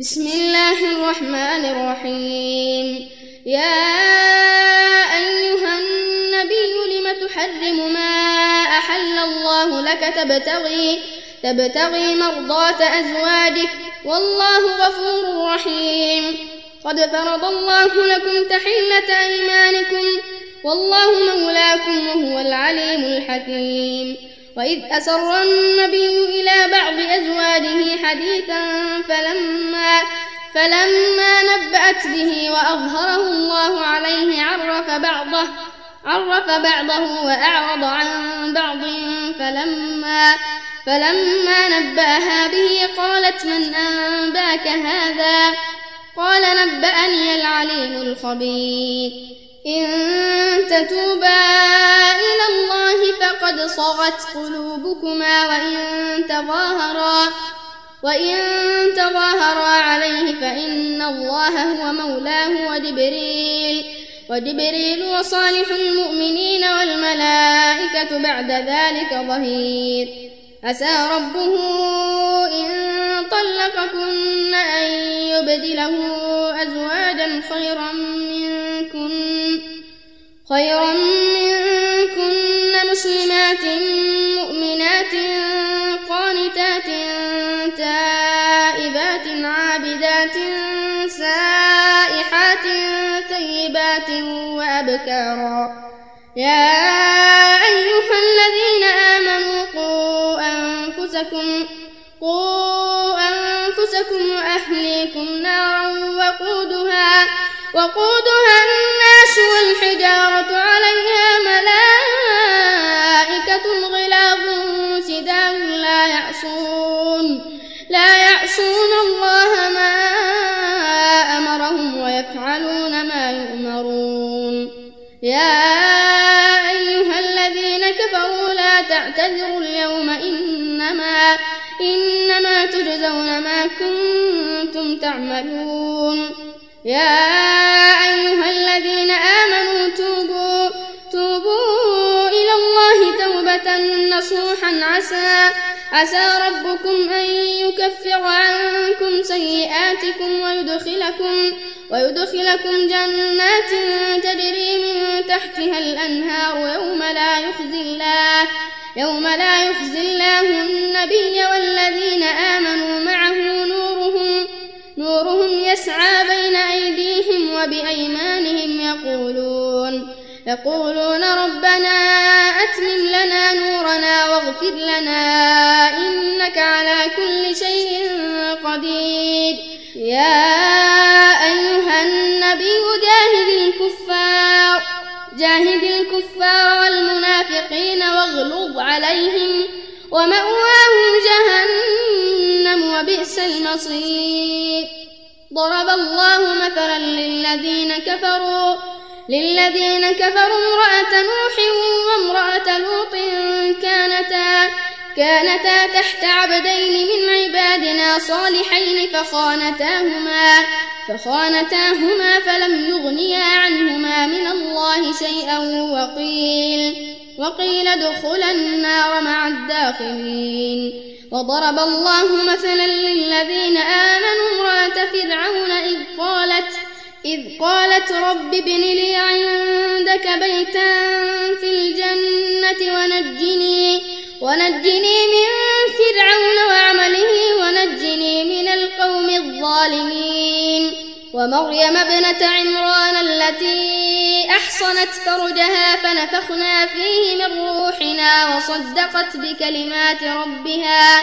بسم الله الرحمن الرحيم. يا أيها النبي لم تحرم ما أحل الله لك تبتغي تبتغي مرضات أزواجك. والله غفور رحيم. قد فرض الله لكم تحلة أيمانكم والله مولاكم وهو العليم الحكيم. وإذ أسر النبي إلى بعض أزواجه حديثا فلما فلما نبأت به وأظهره الله عليه عرف بعضه عرف بعضه وأعرض عن بعض. فلما فلما نبأها به قالت من أنباك هذا؟ قال نبأني العليم الخبير. إن تتوبا إلى الله فقد صغت قلوبكما وإن تظاهرا وإن تظاهرا عليه فإن الله هو مولاه وجبريل وجبريل وصالح المؤمنين والملائكة بعد ذلك ظهير. عسى ربه إن طلقكن أن يبدله أزواجا خيرا خيرا منكن مسلمات مؤمنات قانتات تائبات عابدات سائحات ثيبات وأبكارا. يا أيها الذين آمنوا قوا أنفسكم قوا أنفسكم وأهليكم نارا وقودها وقودها والحجارة عليها ملائكة غلاظ سداد لا يعصون لا يعصون الله ما أمرهم ويفعلون ما يؤمرون. يا أيها الذين كفروا لا تعتذروا اليوم إنما إنما تجزون ما كنتم تعملون. يا عسى ربكم أن يكفر عنكم سيئاتكم ويدخلكم ويدخلكم جنات تجري من تحتها الأنهار يوم لا يخزي الله يوم لا يخزي الله النبي والذين آمنوا يقولون ربنا أتمم لنا نورنا واغفر لنا إنك على كل شيء قدير. يا أيها النبي جاهد الكفار جاهد الكفار والمنافقين واغلظ عليهم ومأواهم جهنم وبئس المصير. ضرب الله مثلا للذين كفروا للذين كفروا امرأة نوح وامرأة لوط كانتا كانتا تحت عبدين من عبادنا صالحين فخانتاهما فخانتاهما فلم يغنيا عنهما من الله شيئا وقيل وقيل ادخلا النار مع الداخلين وضرب الله مثلا للذين آمنوا امرأة فرعون إذ قالت إذ قالت رب ابن لي عندك بيتا في الجنة ونجني ونجني من فرعون وعمله ونجني من القوم الظالمين. ومريم ابنة عمران التي أحصنت فرجها فنفخنا فيه من روحنا وصدقت بكلمات ربها.